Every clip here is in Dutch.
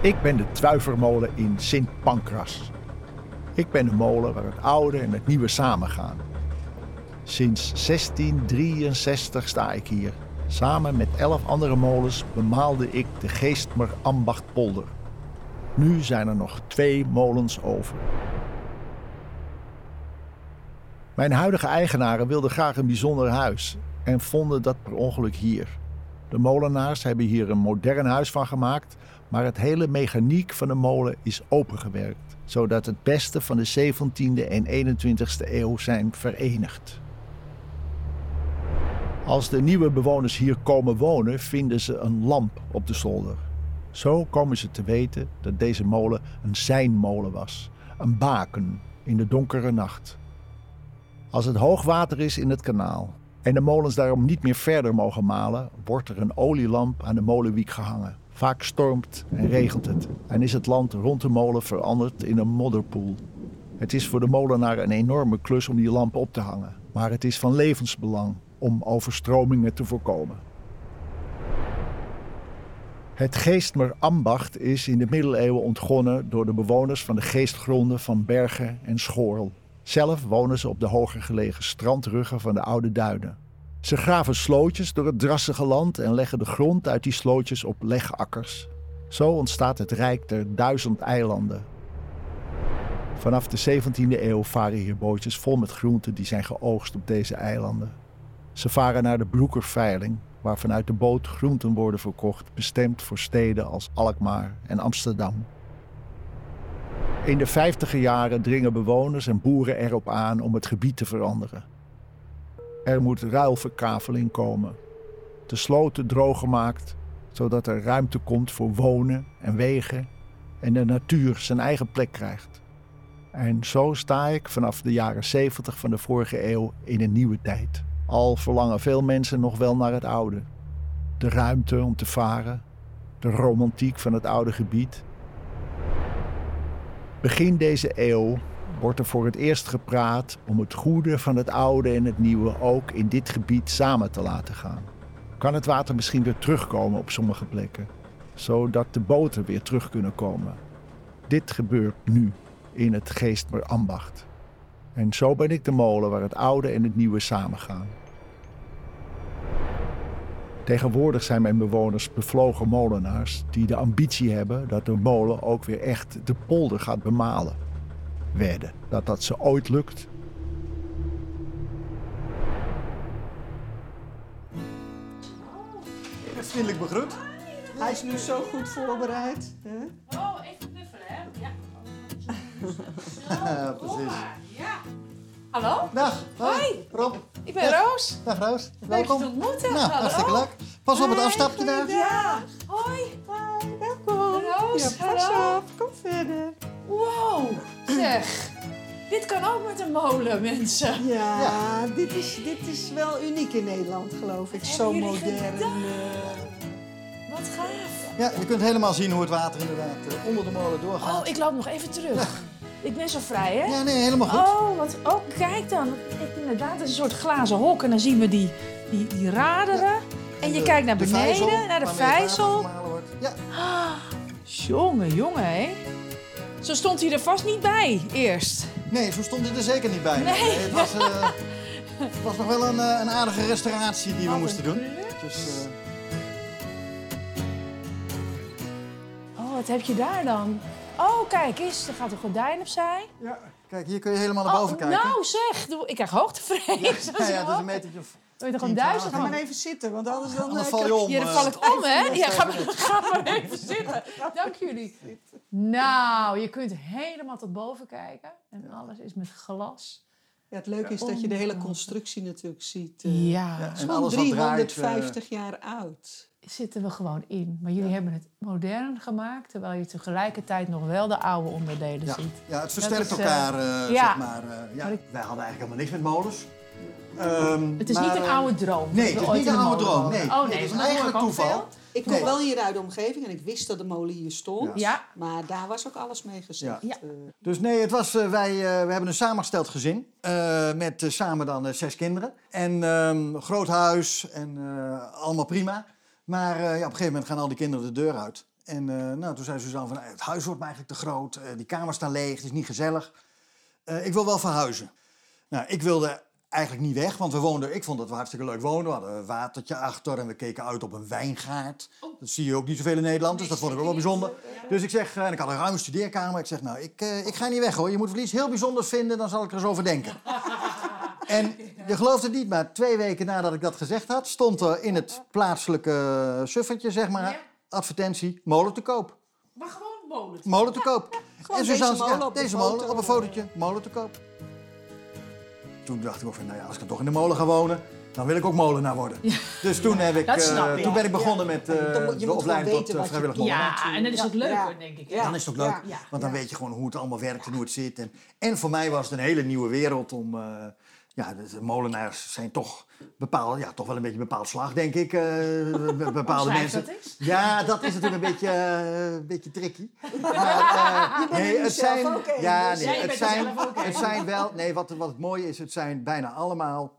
Ik ben de Twijfermolen in Sint Pancras. Ik ben de molen waar het oude en het nieuwe samengaan. Sinds 1663 sta ik hier. Samen met elf andere molens bemaalde ik de Geestmer Ambachtpolder. Nu zijn er nog twee molens over. Mijn huidige eigenaren wilden graag een bijzonder huis en vonden dat per ongeluk hier. De molenaars hebben hier een modern huis van gemaakt, maar het hele mechaniek van de molen is opengewerkt, zodat het beste van de 17e en 21e eeuw zijn verenigd. Als de nieuwe bewoners hier komen wonen, vinden ze een lamp op de zolder. Zo komen ze te weten dat deze molen een zijnmolen was, een baken in de donkere nacht. Als het hoogwater is in het kanaal en de molens daarom niet meer verder mogen malen, wordt er een olielamp aan de molenwiek gehangen. Vaak stormt en regent het en is het land rond de molen veranderd in een modderpoel. Het is voor de molenaar een enorme klus om die lamp op te hangen, maar het is van levensbelang om overstromingen te voorkomen. Het Geestmer ambacht is in de middeleeuwen ontgonnen door de bewoners van de geestgronden van Bergen en Schoorl. Zelf wonen ze op de hoger gelegen strandruggen van de oude duinen. Ze graven slootjes door het drassige land en leggen de grond uit die slootjes op legakkers. Zo ontstaat het rijk der duizend eilanden. Vanaf de 17e eeuw varen hier bootjes vol met groenten die zijn geoogst op deze eilanden. Ze varen naar de Broekerveiling, waar vanuit de boot groenten worden verkocht, bestemd voor steden als Alkmaar en Amsterdam. In de vijftiger jaren dringen bewoners en boeren erop aan om het gebied te veranderen. Er moet ruilverkaveling komen. De sloten droog gemaakt, zodat er ruimte komt voor wonen en wegen en de natuur zijn eigen plek krijgt. En zo sta ik vanaf de jaren 70 van de vorige eeuw in een nieuwe tijd. Al verlangen veel mensen nog wel naar het oude. De ruimte om te varen, de romantiek van het oude gebied. Begin deze eeuw wordt er voor het eerst gepraat om het goede van het oude en het nieuwe ook in dit gebied samen te laten gaan. Kan het water misschien weer terugkomen op sommige plekken, zodat de boten weer terug kunnen komen? Dit gebeurt nu in het Geestmer Ambacht. En zo ben ik de molen waar het oude en het nieuwe samengaan. Tegenwoordig zijn mijn bewoners bevlogen molenaars die de ambitie hebben dat de molen ook weer echt de polder gaat bemalen. Wedden dat dat ze ooit lukt. Vriendelijk begroet. Hij is nu zo goed voorbereid. Hè? Oh, even knuffelen, hè? Ja. Ja, precies. Ja. Hallo? Dag, hoi. Hoi. Rob. Ik ben Roos. Dag Roos, Leuk je welkom. te ontmoeten. Nou, Hallo. hartstikke leuk. Pas op het afstapje daar. Ja. Hoi. Hoi, welkom. Roos, Ja, pas hallo. op. Kom verder. Wow. Zeg. Dit kan ook met een molen, mensen. Ja, Dit, is, dit is wel uniek in Nederland, geloof ik. Wat Zo modern. eh. Wat gaaf. Ja, je kunt helemaal zien hoe het water inderdaad eh, onder de molen doorgaat. Oh, ik loop nog even terug. Ik ben zo vrij, hè? Ja, nee, helemaal goed. Oh, wat, oh, kijk dan. Ik, inderdaad, het is een soort glazen hok. En dan zien we die, die, die raderen. En je de- kijkt naar de beneden, vijzel, naar de vijzel. Ja, Jongen, jongen, hè? Zo stond hij er vast niet bij, eerst. nee, zo stond het er zeker niet bij. Nee. het, was, eh, het was nog wel een, eh, een aardige restauratie die we moesten doen. Dus, eh, Oh, wat heb je daar dan? Oh, kijk eens, er gaat een gordijn opzij. ja, kijk, hier kun je helemaal naar boven oh, kijken. nou zeg, ik krijg hoogtevrees. ja, het is een metertje of... Je er 10, gewoon duizend 12? Ga maar even zitten, want anders dan... Eh, val je om. Ja, dan eh. val ik om, hè? Ja, ga, maar even zitten. Dank jullie. Nou, je kunt helemaal tot boven kijken. En alles is met glas. Ja, het leuke is dat je de hele constructie natuurlijk ziet. eh, Ja, Ja, Het is en gewoon alles wat draait, 350 jaar oud. zitten we gewoon in. Maar jullie hebben het modern gemaakt, terwijl je tegelijkertijd nog wel de oude onderdelen Ja, ziet. ja, het versterkt is, eh, elkaar, eh, ja. zeg maar. eh, ja. Wij hadden eigenlijk helemaal niks met molens. Ehm, Het is maar, niet een oude droom. Nee, het is niet een de oude droom. Nee, Oh Nee, nee, het is een eigenlijk toeval. Ik kom Nee. wel hier uit de omgeving en ik wist dat de molen hier stond. Ja. Maar daar was ook alles mee gezegd. Ja. Eh, Dus nee, het was, eh, wij eh, we hebben een samengesteld gezin. eh, met samen dan zes kinderen. En ehm, groot huis en eh, allemaal prima. Maar eh, ja, op een gegeven moment gaan al die kinderen de deur uit. En eh, nou, toen zei Suzanne van, het huis wordt me eigenlijk te groot. die kamers staan leeg, het is niet gezellig. Eh, ik wil wel verhuizen. Nou, ik wilde eigenlijk niet weg, want we woonden, ik vond dat we hartstikke leuk woonden. We hadden een watertje achter en we keken uit op een wijngaard. Dat zie je ook niet zoveel in Nederland, dus dat vond ik ook wel bijzonder. Dus ik zeg, eh, en ik had een ruime studeerkamer. Ik zeg, nou, ik, eh, ik ga niet weg hoor. Je moet wel iets heel bijzonders vinden, dan zal ik er eens over denken. En je gelooft het niet, maar twee weken nadat ik dat gezegd had, stond er in het plaatselijke suffertje, zeg maar, Ja. advertentie, molen te koop. Maar gewoon molen. Molen te koop. En Suzanne deze molen op deze molen op een fotootje, molen te koop. Toen dacht ik ook van, nou ja, als ik dan toch in de molen ga wonen, dan wil ik ook molenaar worden. Dus toen, heb ik, dat eh, snap ik. toen ben ik begonnen met eh, moet- de opleiding tot eh, vrijwillig molenaar. Ja, en dan is het Ja. leuker, Ja. denk ik. Ja. Dan is het ook leuk, Ja. Ja. want dan weet je gewoon hoe het allemaal werkt en hoe het zit. En, en voor mij was het een hele nieuwe wereld om... ja, de, molenaars zijn toch, bepaald, ja, toch wel een beetje een bepaald slag, denk ik. eh, be- bepaalde mensen. dat eens. Ja, dat is natuurlijk een beetje, eh, een beetje tricky. Maar, bent er nee, het zijn, ja, dus- nee, het zijn, het zijn wel, nee, wat, wat het mooie is, het zijn bijna allemaal,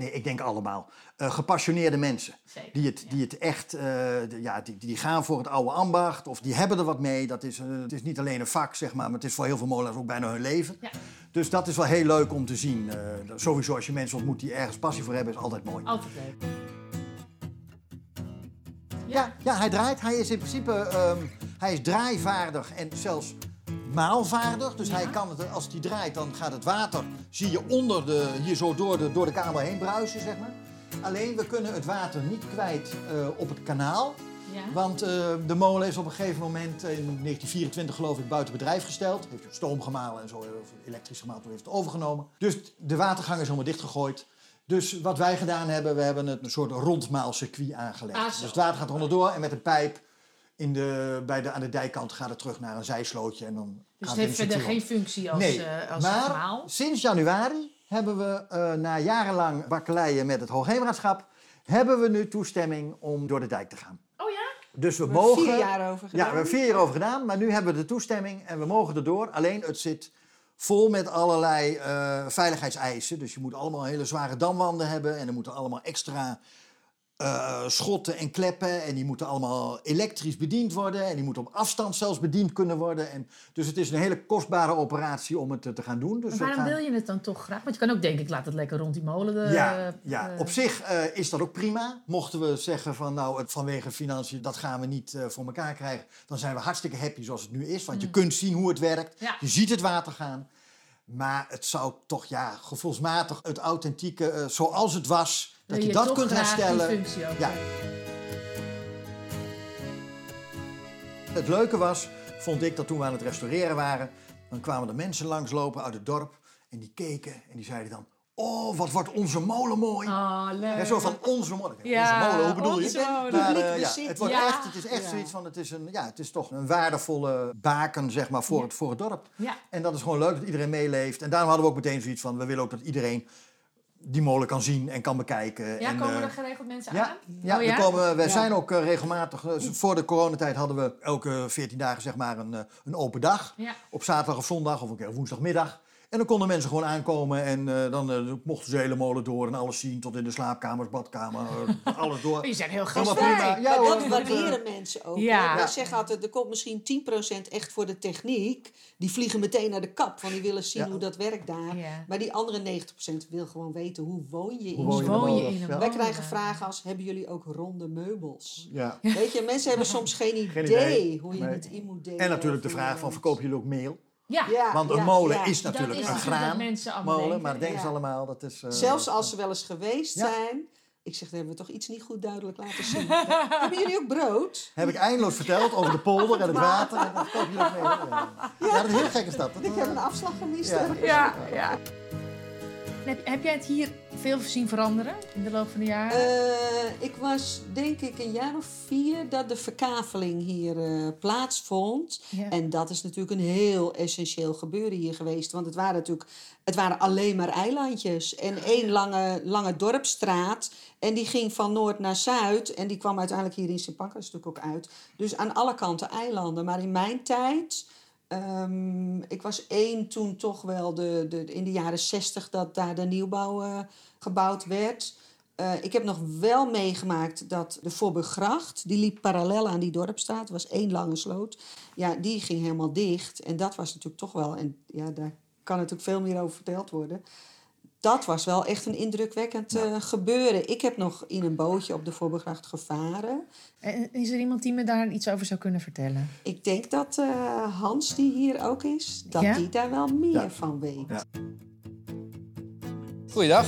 nee, ik denk allemaal, eh, gepassioneerde mensen. Zeker, Die het, ja. die het echt, eh, de- ja, die, die gaan voor het oude ambacht of die hebben er wat mee. Dat is, eh, het is niet alleen een vak, zeg maar, maar het is voor heel veel molens ook bijna hun leven. Ja. Dus dat is wel heel leuk om te zien. Sowieso als je mensen ontmoet die ergens passie voor hebben, is altijd mooi. Altijd leuk. Ja, ja, hij draait. Hij is in principe ehm, hij is draaivaardig en zelfs maalvaardig. Dus hij kan het, als hij draait, dan gaat het water, zie je onder de, hier zo door de, door de kamer heen bruisen, zeg maar. Alleen, we kunnen het water niet kwijt eh, op het kanaal. Ja. Want eh, de molen is op een gegeven moment, eh, in 1924 geloof ik, buiten bedrijf gesteld. Heeft hij stoom gemalen en zo, of elektrisch gemalen, toen heeft het overgenomen. Dus de watergang is helemaal dichtgegooid. Dus wat wij gedaan hebben, we hebben het een soort rondmaalcircuit aangelegd. Ah, dus het water gaat er onderdoor en met een pijp in de, bij de, aan de dijkkant gaat het terug naar een zijslootje. En dan Dus gaat het heeft verder geen functie als, Nee, eh als maar verhaal. sinds januari hebben we eh, na jarenlang bakkeleien met het Hoogheemraadschap... hebben we nu toestemming om door de dijk te gaan. Oh ja? Dus we mogen... vier jaar over Ja, gedaan. we hebben vier jaar over gedaan, maar nu hebben we de toestemming en we mogen erdoor. Alleen het zit vol met allerlei eh, veiligheidseisen. Dus je moet allemaal hele zware damwanden hebben en er moeten allemaal extra eh, schotten en kleppen. En die moeten allemaal elektrisch bediend worden en die moeten op afstand zelfs bediend kunnen worden. En, dus het is een hele kostbare operatie om het eh, te gaan doen. Dus Maar waarom gaan- wil je het dan toch graag? Want je kan ook denken, ik laat het lekker rond die molen. eh, ja, ja. op zich is dat ook prima. Mochten we zeggen van nou, het, vanwege financiën, dat gaan we niet voor elkaar krijgen. Dan zijn we hartstikke happy zoals het nu is. Want je kunt zien hoe het werkt. Mm. Ja. Je ziet het water gaan. Maar het zou toch, ja, gevoelsmatig het authentieke, zoals het was, dat je, dat kunt herstellen. Ja. Het leuke was, vond ik, dat toen we aan het restaureren waren, dan kwamen er mensen langslopen uit het dorp en die keken en die zeiden dan, oh, wat wordt onze molen mooi. Oh, leuk. Ja, zo van onze molen. Ja, onze molen, hoe bedoel onze je? molen. Maar, Publiek eh, ja, het, wordt Ja. echt, het is echt zoiets van, het is, een, ja, het is toch een waardevolle baken zeg maar, voor, het, voor het dorp. Ja. En dat is gewoon leuk dat iedereen meeleeft. En daarom hadden we ook meteen zoiets van, we willen ook dat iedereen die molen kan zien en kan bekijken. Ja, en, komen eh, er geregeld mensen ja, aan? ja, oh, er komen, wij Ja. zijn ook eh, regelmatig. eh, voor de coronatijd hadden we elke 14 dagen zeg maar een, een open dag. Ja. Op zaterdag of zondag of een keer woensdagmiddag. En dan konden mensen gewoon aankomen en eh, dan eh, mochten ze de hele molen door en alles zien. Tot in de slaapkamers, badkamer, eh, alles door. Je zijn heel gastvrij. prima. Ja, maar hoor, dat waarderen mensen ook. Ja. hè. Wij Ja. zeggen altijd, er komt misschien 10% echt voor de techniek. Die vliegen meteen naar de kap, want die willen zien Ja. hoe dat werkt daar. Ja. Maar die andere 90% wil gewoon weten, hoe woon je in Hoe zo'n woon je in. Wij krijgen vragen als, hebben jullie ook ronde meubels? Ja. Weet je, mensen hebben soms geen idee, Geen idee. hoe je Nee. het in moet delen. En natuurlijk de vraag van, verkopen jullie ook meel? Ja. Ja, Want een ja, molen ja. is Dat natuurlijk is een graanmolen. Maar dat denken ze allemaal. Dat is, eh, Zelfs als ze wel eens geweest Ja. zijn. Ik zeg, dan hebben we toch iets niet goed duidelijk laten zien. hebben jullie ook brood? Heb ik eindeloos verteld over de polder en het water. En meel. Ja. ja, dat is heel gek is dat. Dat, Ik heb een afslag gemist. Ja. Ja, ja. Heb, heb jij het hier veel zien veranderen in de loop van de jaren? Eh, ik was denk ik een jaar of vier dat de verkaveling hier eh, plaatsvond. Ja. En dat is natuurlijk een heel essentieel gebeuren hier geweest. Want het waren natuurlijk het waren alleen maar eilandjes. En één lange, lange dorpstraat. En die ging van noord naar zuid. En die kwam uiteindelijk hier in Sint Pancras natuurlijk ook uit. Dus aan alle kanten eilanden. Maar in mijn tijd... ehm, ik was één toen toch wel de, de, in de jaren zestig dat daar de nieuwbouw eh, gebouwd werd. Eh, ik heb nog wel meegemaakt dat de Voorburggracht, die liep parallel aan die dorpstraat, was één lange sloot. Ja, die ging helemaal dicht. En dat was natuurlijk toch wel, en ja, daar kan natuurlijk veel meer over verteld worden. Dat was wel echt een indrukwekkend eh, gebeuren. Ik heb nog in een bootje op de Voorburggracht gevaren. En is er iemand die me daar iets over zou kunnen vertellen? Ik denk dat eh, Hans, die hier ook is, dat Ja? die daar wel meer van weet. Ja. Goeiedag.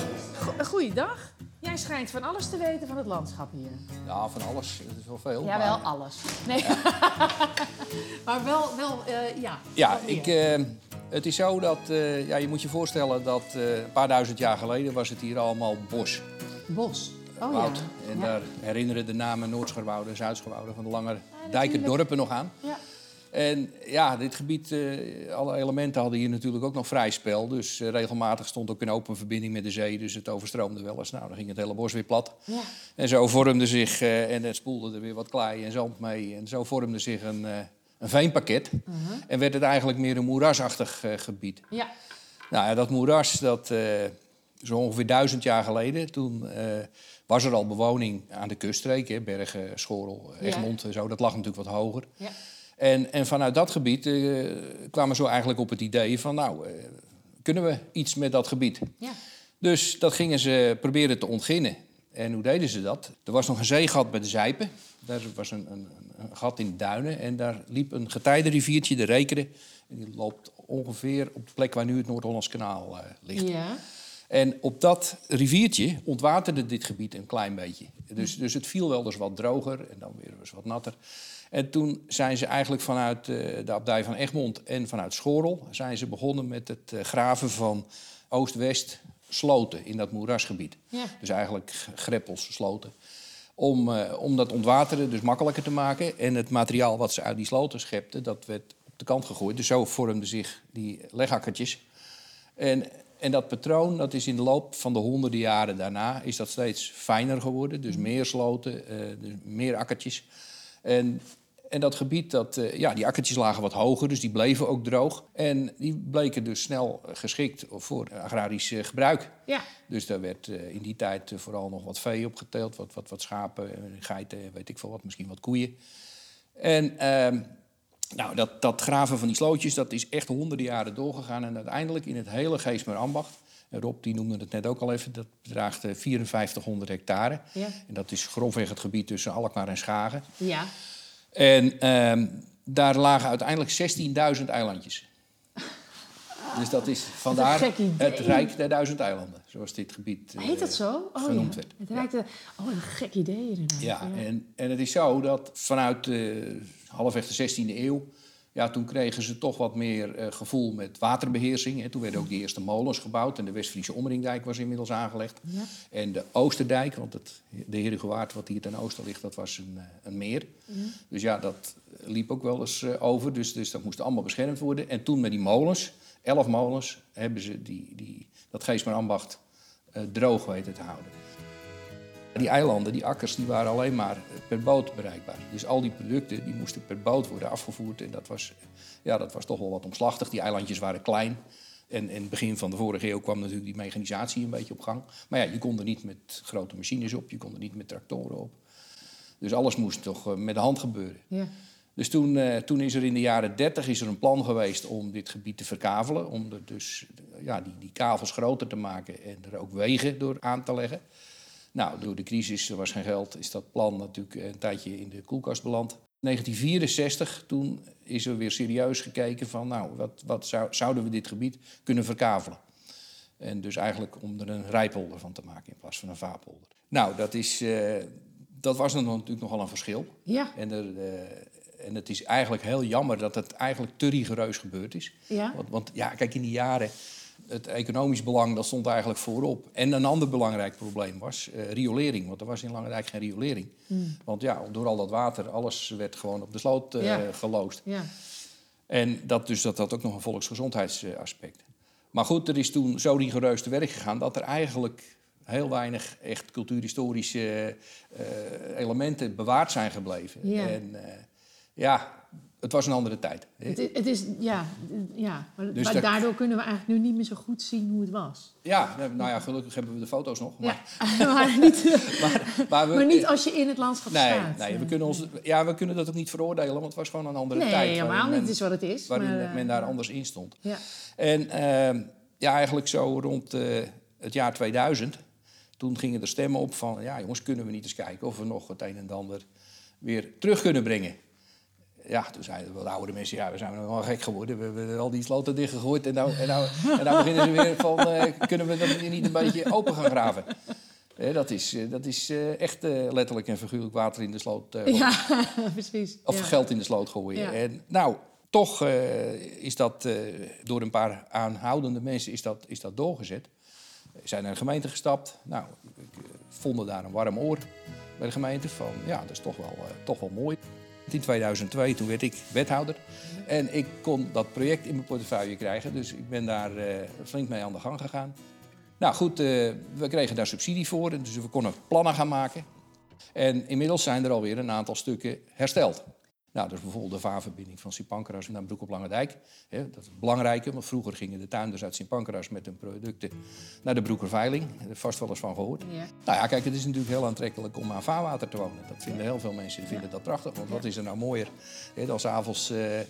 Goeiedag. Jij schijnt van alles te weten van het landschap hier. Ja, van alles. Dat is wel veel. Ja, wel maar- alles. Nee. maar wel, wel eh, ja. Ja, ik, eh, het is zo dat... eh, ja, je moet je voorstellen dat eh, een paar duizend jaar geleden was het hier allemaal bos. Bos. Oh woud. ja. En ja. daar herinneren de namen Noordscharwoude en Zuidscharwoude van de lange natuurlijk. dijkendorpen nog aan. Ja. En ja, dit gebied, eh, alle elementen hadden hier natuurlijk ook nog vrij spel. Dus regelmatig stond ook een open verbinding met de zee. Dus het overstroomde wel eens. Nou, dan ging het hele bos weer plat. Ja. En zo vormde zich, en het spoelde er weer wat klei en zand mee. En zo vormde zich een, een veenpakket. En werd het eigenlijk meer een moerasachtig eh, gebied. Ja. Nou ja, dat moeras, dat eh, zo ongeveer duizend jaar geleden... toen eh, was er al bewoning aan de kuststreek. Hè, Bergen, Schorel. Egmond en zo. Dat lag natuurlijk wat hoger. Ja. En, en vanuit dat gebied eh, kwamen ze eigenlijk op het idee van... nou, eh, kunnen we iets met dat gebied? Ja. Dus dat gingen ze proberen te ontginnen. En hoe deden ze dat? Er was nog een zeegat bij de Zijpen. Daar was een, een, een gat in de duinen. En daar liep een getijdenriviertje, de Rekeren. En die loopt ongeveer op de plek waar nu het Noord-Hollands kanaal eh, ligt. Ja. En op dat riviertje ontwaterde dit gebied een klein beetje. Dus, dus het viel wel eens wat droger en dan weer eens wat natter. En toen zijn ze eigenlijk vanuit eh, de abdij van Egmond en vanuit Schorel... zijn ze begonnen met het eh, graven van oost-west sloten in dat moerasgebied. Ja. Dus eigenlijk greppels, sloten. Om, eh, om dat ontwateren dus makkelijker te maken. En het materiaal wat ze uit die sloten schepten, dat werd op de kant gegooid. Dus zo vormden zich die legakkertjes. En, en dat patroon dat is in de loop van de honderden jaren daarna is dat steeds fijner geworden. Dus meer sloten, eh, dus meer akkertjes. En, en dat gebied, dat, eh, ja, die akkertjes lagen wat hoger, dus die bleven ook droog. En die bleken dus snel eh, geschikt voor agrarisch eh, gebruik. Ja. Dus daar werd in die tijd vooral nog wat vee opgeteeld. Wat, wat, wat schapen, geiten, weet ik veel wat, misschien wat koeien. En ehm, nou, dat, dat graven van die slootjes, dat is echt honderden jaren doorgegaan. En uiteindelijk in het hele Geesmer ambacht, en Rob die noemde het net ook al even, dat bedraagt eh, 5400 hectare. Ja. En dat is grofweg het gebied tussen Alkmaar en Schagen. Ja. En ehm, daar lagen uiteindelijk 16.000 eilandjes. Dus dat is vandaar het Rijk der Duizend Eilanden, zoals dit gebied eh, Heet dat zo? Oh, genoemd ja. werd. Het een, oh, een gek idee inderdaad. Ja, en, en het is zo dat vanuit eh, halfweg de 16e eeuw... Ja, toen kregen ze toch wat meer eh, gevoel met waterbeheersing. Hè. Toen werden ook de eerste molens gebouwd. En de Westfriese Omringdijk was inmiddels aangelegd. Ja. En de Oosterdijk, want het, de Herengewaard wat hier ten oosten ligt... dat was een, eh, een meer. Dus ja, dat liep ook wel eens eh, over. Dus, dus dat moest allemaal beschermd worden. En toen met die molens, elf molens... hebben ze die, die, dat Geesmerambacht eh droog weten te houden. Die eilanden, die akkers, die waren alleen maar per boot bereikbaar. Dus al die producten die moesten per boot worden afgevoerd. En dat was, ja, dat was toch wel wat omslachtig. Die eilandjes waren klein. En in het begin van de vorige eeuw kwam natuurlijk die mechanisatie een beetje op gang. Maar ja, je kon er niet met grote machines op, je kon er niet met tractoren op. Dus alles moest toch eh, met de hand gebeuren. Ja. Dus toen, eh, toen is er in de jaren 30 is er een plan geweest om dit gebied te verkavelen. Om er dus eh, ja, die, die kavels groter te maken en er ook wegen door aan te leggen. Nou, door de crisis, er was geen geld, is dat plan natuurlijk een tijdje in de koelkast beland. 1964, toen is er weer serieus gekeken van, nou, wat, wat zou, zouden we dit gebied kunnen verkavelen? En dus eigenlijk om er een rijpolder van te maken in plaats van een vaarpolder. Nou, dat, is, eh, dat was dan natuurlijk nogal een verschil. Ja. En, er, eh, en het is eigenlijk heel jammer dat het eigenlijk te rigoureus gebeurd is. Ja. Want, want ja, kijk, in die jaren, het economisch belang, dat stond eigenlijk voorop. En een ander belangrijk probleem was eh, riolering. Want er was in Langendijk geen riolering. Want ja, door al dat water, alles werd gewoon op de sloot Ja. geloosd. Ja. En dat, dus dat had ook nog een volksgezondheidsaspect. Maar goed, er is toen zo rigoureus te werk gegaan dat er eigenlijk heel weinig echt cultuurhistorische eh, elementen bewaard zijn gebleven. Ja. En, ja, het was een andere tijd. Het, is- het is, ja, ja. maar, Dus maar dat- daardoor kunnen we eigenlijk nu niet meer zo goed zien hoe het was. Ja, nou ja, gelukkig hebben we de foto's nog. Maar, Ja, maar, niet, maar, maar we, maar niet als je in het landschap Nee, staat. nee we, kunnen ons, ja, we kunnen dat ook niet veroordelen, want het was gewoon een andere Nee, tijd. helemaal waarin niet. is wat het is. Waarin maar, eh, men daar anders in stond. Ja. En ehm, ja, eigenlijk zo rond eh, het jaar 2000, toen gingen er stemmen op van... ja jongens, kunnen we niet eens kijken of we nog het een en ander weer terug kunnen brengen. Ja, toen zeiden wel de oude mensen, ja, we zijn wel gek geworden. We hebben al die sloten dichtgegooid en nou, en nou, en nou beginnen ze weer van... eh, kunnen we dat niet een beetje open gaan graven? Hè, dat is, eh, dat is eh, echt eh, letterlijk en figuurlijk water in de sloot eh, Ja, precies. of ja. geld in de sloot gooien. Ja. En nou, toch eh, is dat eh, door een paar aanhoudende mensen is dat, is dat doorgezet. Zijn naar de gemeente gestapt. Nou, ik, eh, vonden daar een warm oor bij de gemeente van, ja, dat is toch wel, eh, toch wel mooi. In 2002, toen werd ik wethouder. En ik kon dat project in mijn portefeuille krijgen. Dus ik ben daar eh, flink mee aan de gang gegaan. Nou goed, eh, we kregen daar subsidie voor. Dus we konden plannen gaan maken. En inmiddels zijn er alweer een aantal stukken hersteld. Nou, dat is bijvoorbeeld de vaarverbinding van Sint Pancras naar Broek op Lange Dijk. Dat is het belangrijke, want vroeger gingen de tuinders uit Sint Pancras met hun producten naar de Broekerveiling. Daar heb vast wel eens van gehoord. Ja. Nou ja, kijk, het is natuurlijk heel aantrekkelijk om aan vaarwater te wonen. Dat vinden heel veel mensen vinden dat prachtig. Want wat is er nou mooier dan s'avonds, eh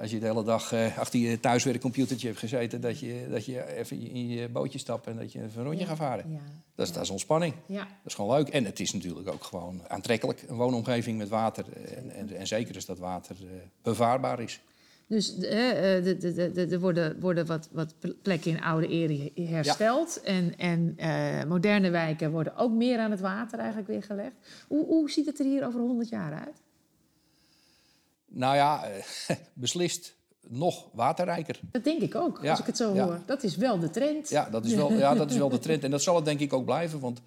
als je de hele dag eh, achter je thuiswerkcomputertje hebt gezeten... Dat je, dat je even in je bootje stapt en dat je even een rondje gaat varen. Ja. Dat, is, dat is ontspanning. Ja. Dat is gewoon leuk. En het is natuurlijk ook gewoon aantrekkelijk. Een woonomgeving met water. En, en, en zeker als dat water eh, bevaarbaar is. Dus eh, eh, er worden, worden wat, wat plekken in oude ere hersteld. En, en eh, moderne wijken worden ook meer aan het water eigenlijk weer gelegd. Hoe, hoe ziet het er hier over 100 jaar uit? Nou ja, eh, beslist nog waterrijker. Dat denk ik ook, Ja, als ik het zo ja. hoor. Dat is wel de trend. Ja dat, is wel, ja, dat is wel de trend. En dat zal het denk ik ook blijven. Want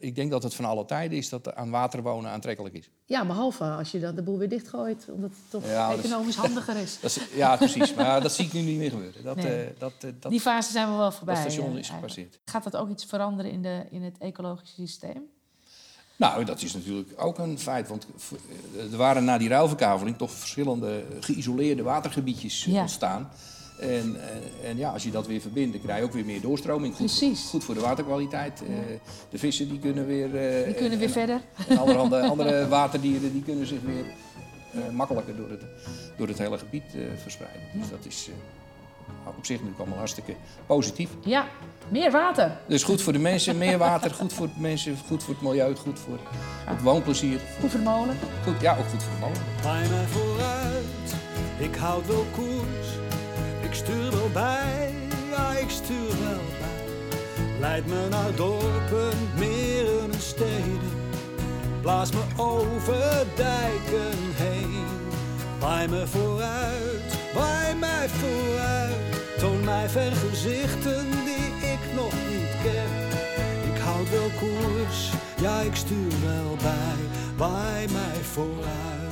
ik denk dat het van alle tijden is dat aan water wonen aantrekkelijk is. Ja, behalve als je dan de boel weer dichtgooit, omdat het toch Ja, dat is- economisch handiger is. Dat is ja, precies. Maar dat zie ik nu niet meer gebeuren. Dat, Nee. eh, dat, eh, dat, Die fase zijn we wel voorbij. dat station is gepasseerd. Gaat dat ook iets veranderen in, de, in het ecologische systeem? Nou, dat is natuurlijk ook een feit. Want eh, er waren na die ruilverkaveling toch verschillende geïsoleerde watergebiedjes eh, Ja. ontstaan. En, en, ja, als je dat weer verbindt, dan krijg je ook weer meer doorstroming. Goed, Precies. Goed voor de waterkwaliteit. Eh, de vissen die kunnen weer... eh, Die kunnen weer en- verder. En allerhande andere waterdieren die kunnen zich weer eh, makkelijker door het, door het hele gebied eh, verspreiden. Dus dat is eh, op zich natuurlijk allemaal hartstikke positief. Ja, meer water. Dus goed voor de mensen, meer water, goed voor de mensen, goed voor het milieu, goed voor het woonplezier. Goed voor de molen. Goed, ja, ook goed voor de molen. Bij mij vooruit, ik houd wel koers. Ik stuur wel bij, ja ik stuur wel bij. Leid me naar dorpen, meren en steden. Blaas me over dijken heen. Waai me vooruit, waai mij vooruit. Toon mij vergezichten die ik nog niet ken. Ik houd wel koers, ja ik stuur wel bij. Waai mij vooruit.